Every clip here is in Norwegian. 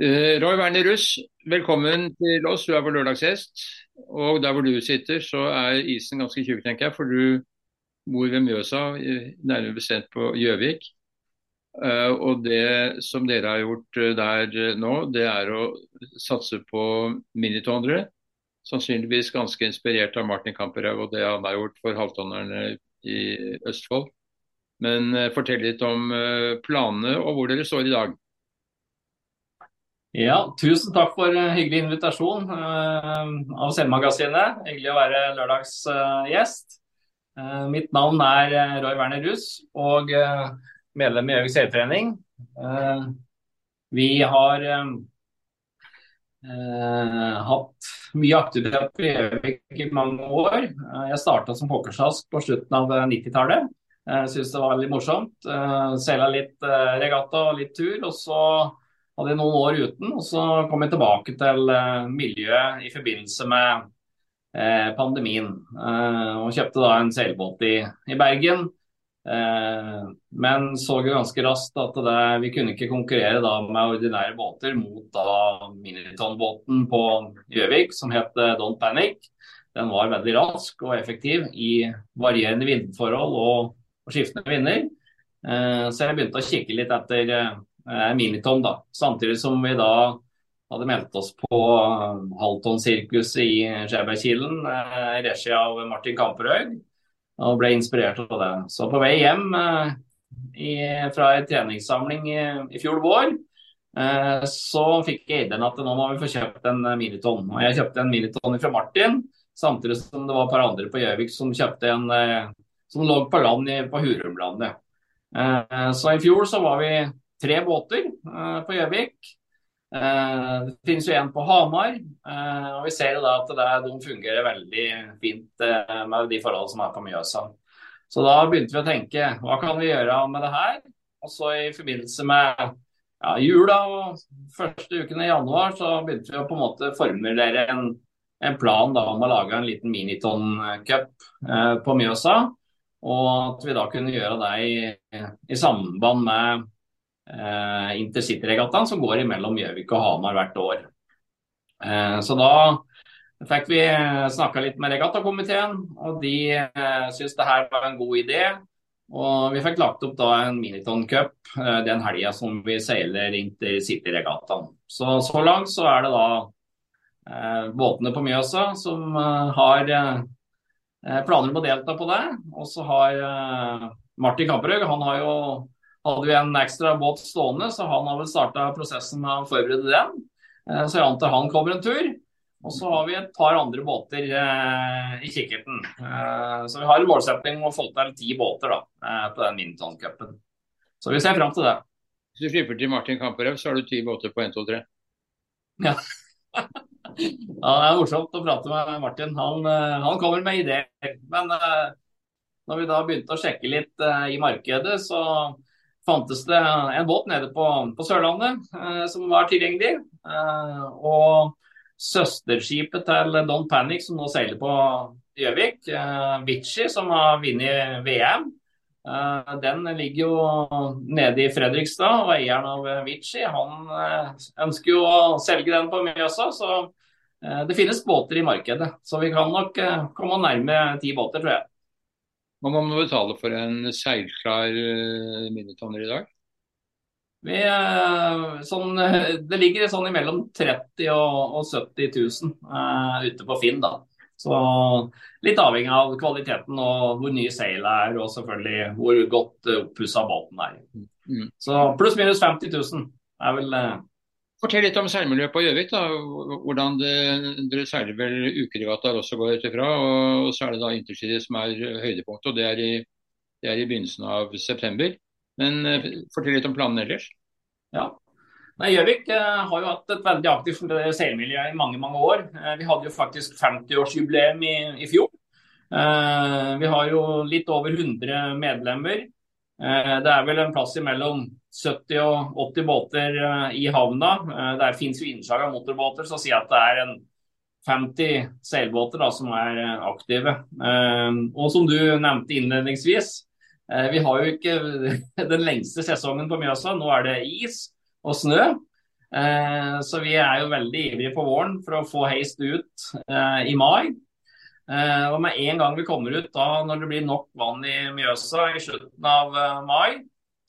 Uh, Roy Werner Russ, velkommen til oss. Du er vår lørdagsgjest. Og der hvor du sitter, så er isen ganske tjukk, tenker jeg. For du bor ved Mjøsa, nærmere bestemt på Gjøvik. Uh, og det som dere har gjort der nå, det er å satse på minitonnere. Sannsynligvis ganske inspirert av Martin Kamperhaug og det han har gjort for halvtonnerne i Østfold. Men fortell litt om planene og hvor dere står i dag. Ja, tusen takk for hyggelig invitasjon uh, av Selvmagasinet. Hyggelig å være lørdagsgjest. Uh, mitt navn er Roy Werner Russ og medlem i Gjøvik seilforening. vi har hatt mye aktivitet på Gjøvik i mange år. jeg starta som pokerslask på slutten av 90-tallet. Jeg syns det var veldig morsomt. Seila litt regatta og litt tur. og så hadde noen år uten, og så kom jeg tilbake til uh, miljøet i forbindelse med uh, pandemien. Uh, og kjøpte da en seilbåt i, i Bergen. men så jo ganske raskt at det, vi kunne ikke konkurrere da med ordinære båter mot da minitonbåten på Gjøvik som het Don't Panic. Den var veldig rask og effektiv i varierende vindforhold og, og skiftende vinder. så jeg begynte å kikke litt etter eh, Miniton. da. Samtidig som vi da hadde meldt oss på eh, halvtonnsirkuset i Skjæbergkilen eh, i regi av Martin Kamperhaug. Og ble inspirert av det. Så på vei hjem eh, i, fra en treningssamling i, i fjor vår, eh, så fikk jeg ideen at nå må vi få kjøpt en miniton. Og jeg kjøpte en miniton fra Martin, samtidig som det var et par andre på Gjøvik som kjøpte en eh, som lå på land på Hurumlandet. Eh, så i fjor så var vi tre båter uh, på Gjøvik. Uh, det finnes jo en på Hamar. Uh, og Vi ser da at det, de fungerer veldig fint med de forholdene som er på Mjøsa. Så da begynte vi å tenke hva kan vi gjøre med det her? Og så I forbindelse med ja, jula og første uken i januar så begynte vi å på en måte formulere en, en plan da, om å lage en liten miniton-cup på Mjøsa. Og at vi da kunne gjøre det i, i samband med eh, intercityregattaen som går mellom Gjøvik og Hamar hvert år. Eh, så da fikk vi snakka litt med regattakomiteen, og de eh, syntes det her var en god idé. Og vi fikk lagt opp da en Miniton Cup eh, den helga som vi seiler intercityregattaen. Så, så langt så er det da eh, båtene på Mjøsa som eh, har eh, planer om å delta på det. Og så har Martin Kamperhaug, han har jo hadde vi en ekstra båt stående, så han har vel starta prosessen med å forberede den. Eh, så jeg antar han kommer en tur. Og så har vi et par andre båter eh, i kikkerten. Eh, så vi har en målsetting om å få til ti båter da, på den Minton-cupen. Så vi ser fram til det. Hvis du slipper til Martin Kamperev, så har du ti båter på 1, 2, 3. Ja. ja, det er morsomt å prate med Martin. Han, han kommer med ideer. Men når vi da begynte å sjekke litt i markedet, så fantes det en båt nede på, på Sørlandet eh, som var tilgjengelig. Eh, og søsterskipet til Don Panic, som nå seiler på Gjøvik, eh, Vichy, som har vunnet VM, eh, den ligger jo nede i Fredrikstad. Og eieren av Vichy han eh, ønsker jo å selge den på Mjøsa. så eh, det finnes båter i markedet, så vi kan nok komme nærme ti båter, tror jeg. Hva må man betale for en seilklar uh, minitonner i dag? Vi, uh, sånn, det ligger sånn mellom 30 000 og 70 000 uh, ute på Finn. da. Så Litt avhengig av kvaliteten og hvor ny seilet er, og selvfølgelig hvor godt oppussa båten er. Mm. Så pluss-minus 50 000 er vel Fortell litt om seilmiljøet på Gjøvik. Hvordan det, Dere seiler vel ukeregattaer også, går ut ifra. Og så er det da Intercity som er høydepunktet, og det er, i, det er i begynnelsen av september. Men uh, fortell litt om planene ellers. Ja. Nei, Gjøvik eh, har jo hatt et veldig aktivt seilmiljø i mange mange år. Eh, vi hadde jo faktisk 50-årsjubileum i, i, fjor. vi har jo litt over 100 medlemmer. det er vel en plass imellom 70 og 80 båter eh, i havna. Eh, der finnes jo innslag av motorbåter, så si at det er en 50 seilbåter da, som er eh, aktive. Og som du nevnte innledningsvis, vi har jo ikke den lengste sesongen på Mjøsa. Nå er det is og snø. Så vi er jo veldig ivrige på våren for å få heist ut i mai. Og med en gang vi kommer ut da, når det blir nok vann i Mjøsa i slutten av mai,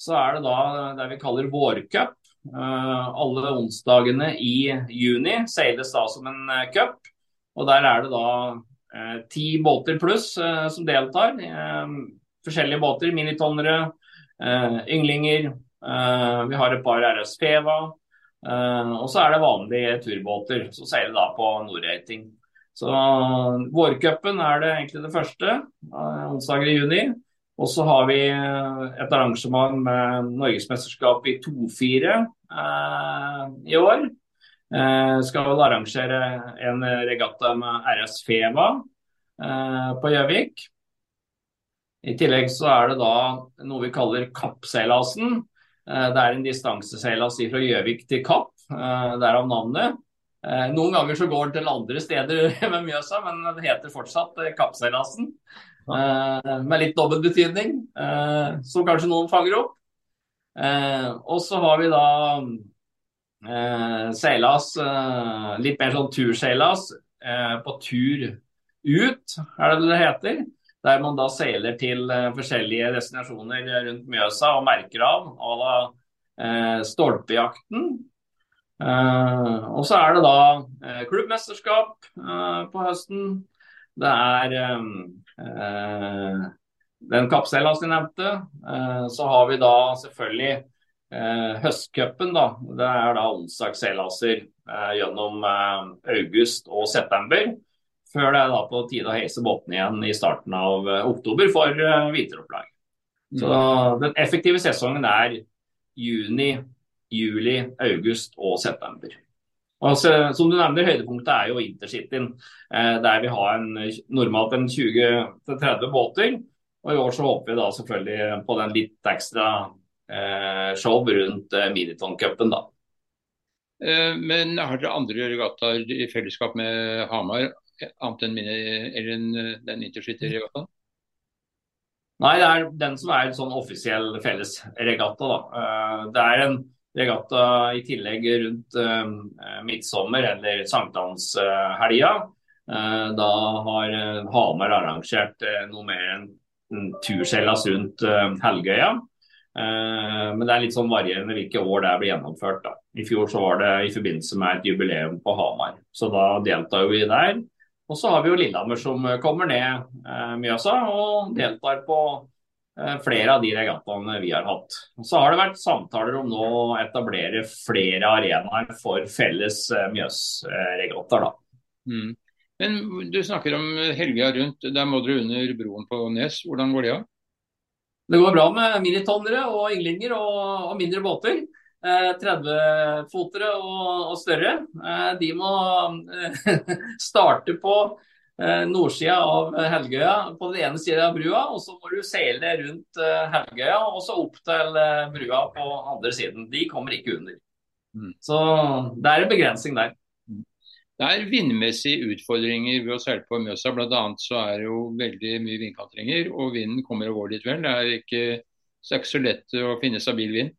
så er det da det vi kaller vårcup. Alle onsdagene i juni seiles da som en cup. Og der er det da ti båter pluss som deltar. Forskjellige båter, minitonnere, ynglinger, vi har et par RS Feva. Og så er det vanlige turbåter som seiler da på Nordreiting. Så Vårcupen er det egentlig det første, onsdager i juni. Og så har vi et arrangement med norgesmesterskap i 2-4 i år. skal vel arrangere en regatta med RS Feva på Gjøvik. I tillegg så er det da noe vi kaller Kappseilasen. Eh, det er en distanseseilas fra Gjøvik til Kapp, eh, derav navnet. Eh, noen ganger så går den til andre steder med Mjøsa, men det heter fortsatt Kappseilasen. Med litt dobbel betydning, som kanskje noen fanger opp. Og så har vi da seilas, litt mer sånn turseilas, på tur ut, er det det heter der man da seiler til forskjellige destinasjoner rundt Mjøsa og merker av à la uh, Stolpejakten. Uh, og så er det da klubbmesterskap på høsten. Det er um, den kappseilas jeg nevnte. så har vi da selvfølgelig høstcupen. Det er da onsdagsseilaser gjennom august og september. Før det er da på tide å heise båtene igjen i starten av oktober for vinteropplag. Så mm. Den effektive sesongen er juni, juli, august og september. Altså, som du nevner, Høydepunktet er jo intercityen, eh, der vi har en, normalt en 20-30 båter. Og I år så håper vi da selvfølgelig på den litt ekstra eh, show rundt eh, Miniton-cupen. da. Men har dere andre regattaer i fellesskap med Hamar? annet enn mine, eller en, den intercity-regattaen? Nei, det er den som er en sånn offisiell fellesregatta. da. det er en regatta i tillegg rundt uh, midtsommer eller sankthanshelga. Uh, da har Hamar arrangert noe mer enn en turseilas rundt Helgøya. Men det er litt sånn varierende hvilke år det blir gjennomført. Da. I fjor så var det i forbindelse med et jubileum på Hamar. Så da deltar vi der. Og så har vi jo Lillehammer som eh, kommer ned eh, Mjøsa og deltar på eh, flere av de regattaene vi har hatt. Så har det vært samtaler om nå å etablere flere arenaer for felles eh, Mjøsregattaer. Mm. Men Du snakker om helga rundt. Der må dere under broen på Nes. Hvordan går det av? Det går bra med minitonnere og ynglinger og, og mindre båter. 30-fotere eh, og, og, større, eh, de må eh, starte på nordsida av Helgøya på den ene sida av brua, og så må du seile rundt Helgøya og så opp til brua på andre siden. De kommer ikke under. Mm. Så det er en begrensning der. Det er vindmessige utfordringer ved å seile på Mjøsa. Bl.a. så er det jo veldig mye vindkantringer, og vinden kommer og går litt vel. Det er ikke, det er ikke så lett å finne stabil vind.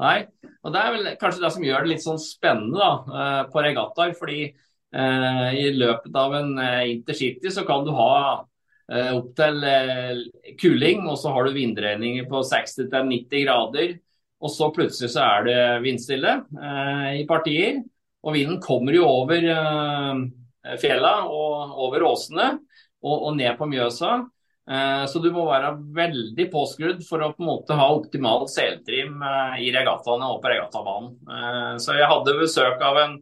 Nei, og Det er vel kanskje det som gjør det litt sånn spennende da, eh, på regattaer. fordi eh, i løpet av en eh, intercity så kan du ha eh, opp til eh, kuling, og så har du vindregninger på 60-90 grader. Og så plutselig så er det vindstille eh, i partier. Og vinden kommer jo over eh, fjella og over åsene og, ned på Mjøsa. Eh, så du må være veldig påskrudd for å på en måte ha optimal seltrim eh, i regattaene og på regattabanen. Eh, så jeg hadde besøk av en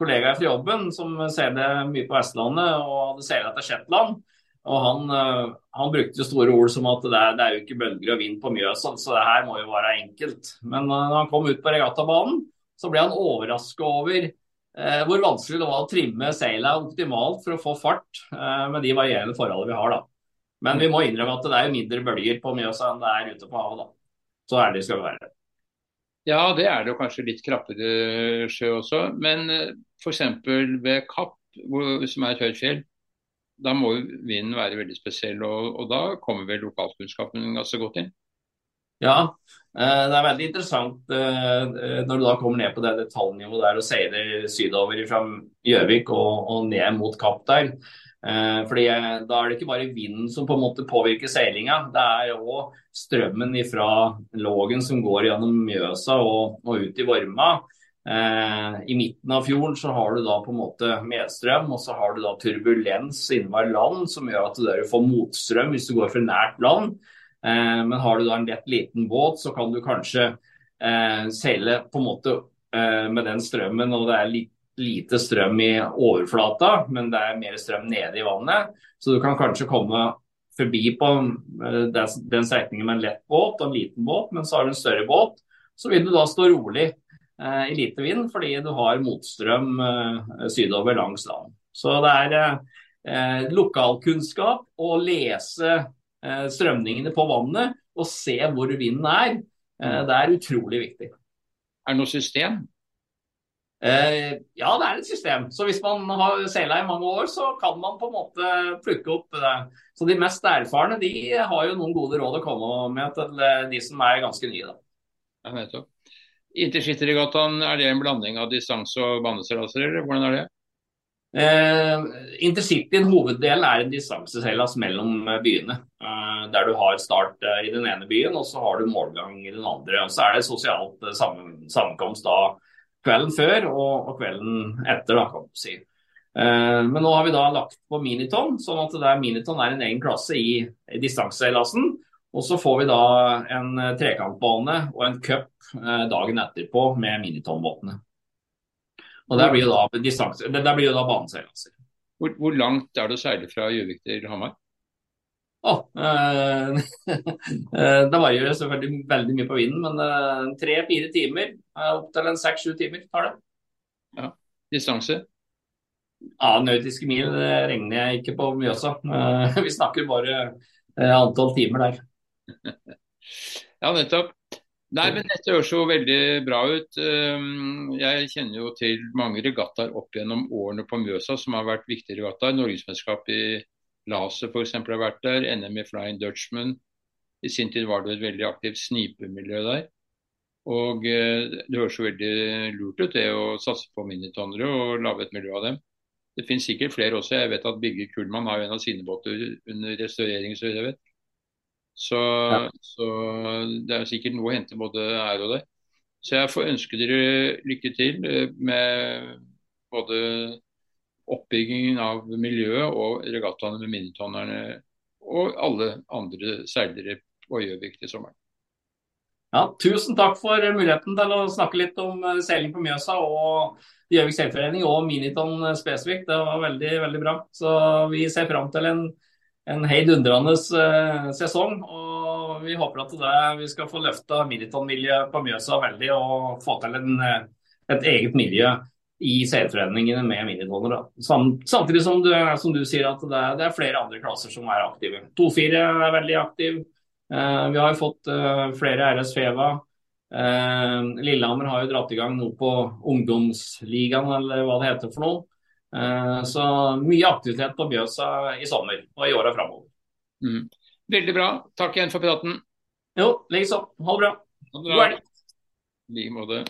kollega fra jobben som ser det mye på Vestlandet og hadde det etter Shetland. Og han, han, brukte jo store ord som at det er, det er, jo ikke bølger og vind på Mjøsa, så det her må jo være enkelt. Men når han kom ut på regattabanen, så ble han overraska over eh, hvor vanskelig det var å trimme seila optimalt for å få fart eh, med de varierende forholdene vi har. da. Men vi må innrømme at det er mindre bølger på Mjøsa enn det er ute på havet. da. Så ærlig skal vi være. Ja, det er det jo kanskje litt krappere sjø også. Men eh, f.eks. ved Kapp, som er et høyt fjell, da må vinden være veldig spesiell. Og, og da kommer vel lokalkunnskapen ganske godt inn? Ja, Eh, det er veldig interessant eh, når du da kommer ned på det detaljnivået der og seiler sydover fra Gjøvik og, og, ned mot Kapp der. Eh, fordi Da er det ikke bare vinden som på en måte påvirker seilinga, det er òg strømmen fra Lågen som går gjennom Mjøsa og, og ut i Vorma. I midten av fjorden så har du da på en måte medstrøm, og så har du da turbulens innenfor land som gjør at du får motstrøm hvis du går for nært land. Eh, men har du da en lett liten båt, så kan du kanskje eh, seile på en måte eh, med den strømmen, og det er litt lite strøm i overflata, men det er mer strøm nede i vannet. Så du kan kanskje komme forbi på den strekningen med en lett båt og en liten båt, men så har du en større båt. Så vil du da stå rolig eh, i lite vind fordi du har motstrøm eh, sydover langs land. Så det er eh, lokalkunnskap å lese Eh, strømningene på vannet og se hvor vinden er. Eh, det er utrolig viktig. Er det noe system? Eh, ja, det er et system. Så hvis man har seila i mange år, så kan man på en måte plukke opp det. Så de mest erfarne de har jo noen gode råd å komme med til de som er ganske nye. Da. Ja, nettopp. Intercityregattaen, er det en blanding av distanse- og baneseilaser, eller hvordan er det? Eh, Intercityen hoveddelen er en distanseseilas mellom eh, byene. Eh, der du har start eh, i den ene byen, og så har du målgang i den andre. Og så er det sosialt eh, sammenkomst da kvelden før og, og kvelden etter, da, kan si. Eh, men nå har vi da lagt på miniton, sånn at det er miniton er en egen klasse i, i distanseseilasen. Og så får vi da en trekantbane og en cup dagen etterpå med minitonbåtene. Og Der blir jo da, der jo da baneseilaser. Hvor, hvor, langt er det å seile fra Gjøvik til Hamar? Oh, eh, det varierer selvfølgelig veldig mye på vinden, men eh, tre-fire timer, eh, opptil en seks-sju timer tar det. Ja. Distanse? Ja, Nautiske mil regner jeg ikke på Mjøsa. Eh, vi snakker bare eh, antall timer der. ja, nettopp. Nei, men dette høres jo veldig bra ut. Ehm, jeg kjenner jo til mange regattaer opp gjennom årene på Mjøsa som har vært viktige regattaer. Norgesmesterskap i laser f.eks. har vært der. NM i Flying Dutchman. I sin tid var det et veldig aktivt snipemiljø der. Og eh, det høres jo veldig lurt ut det å satse på minitonnere og lage et miljø av dem. Det finnes sikkert flere også. Jeg vet at Bygge Kullmann har en av sine båter under restaurering. så jeg vet. Så, ja. så, det er sikkert noe å hente både her og der. Så jeg får ønske dere lykke til eh, med både oppbyggingen av miljøet og regattaene med minitonnerne og alle andre seilere på Gjøvik til sommeren. Ja, tusen takk for muligheten til å snakke litt om eh, seiling på Mjøsa og Gjøvik seilforening og miniton spesifikt. Det var veldig, veldig bra. Så vi ser fram til en en heidundrende uh, sesong. og Vi håper at det, vi skal få løfta minitonmiljøet på Mjøsa veldig og få til en, eh, et eget miljø i seilforeningene med minitoner. Samtidig som du, som du, sier at det, det, er flere andre klasser som er aktive. 2-4 er veldig aktiv. Uh, vi har jo fått uh, flere RS Feva. Lillehammer har jo dratt i gang noe på ungdomsligaen, eller hva det heter for noe. Eh, så mye aktivitet på Bjøsa i sommer og i åra framover. Mm. Veldig bra. Takk igjen for praten. Jo, liksom. Ha det bra. Ha det bra. God helg. I like måte.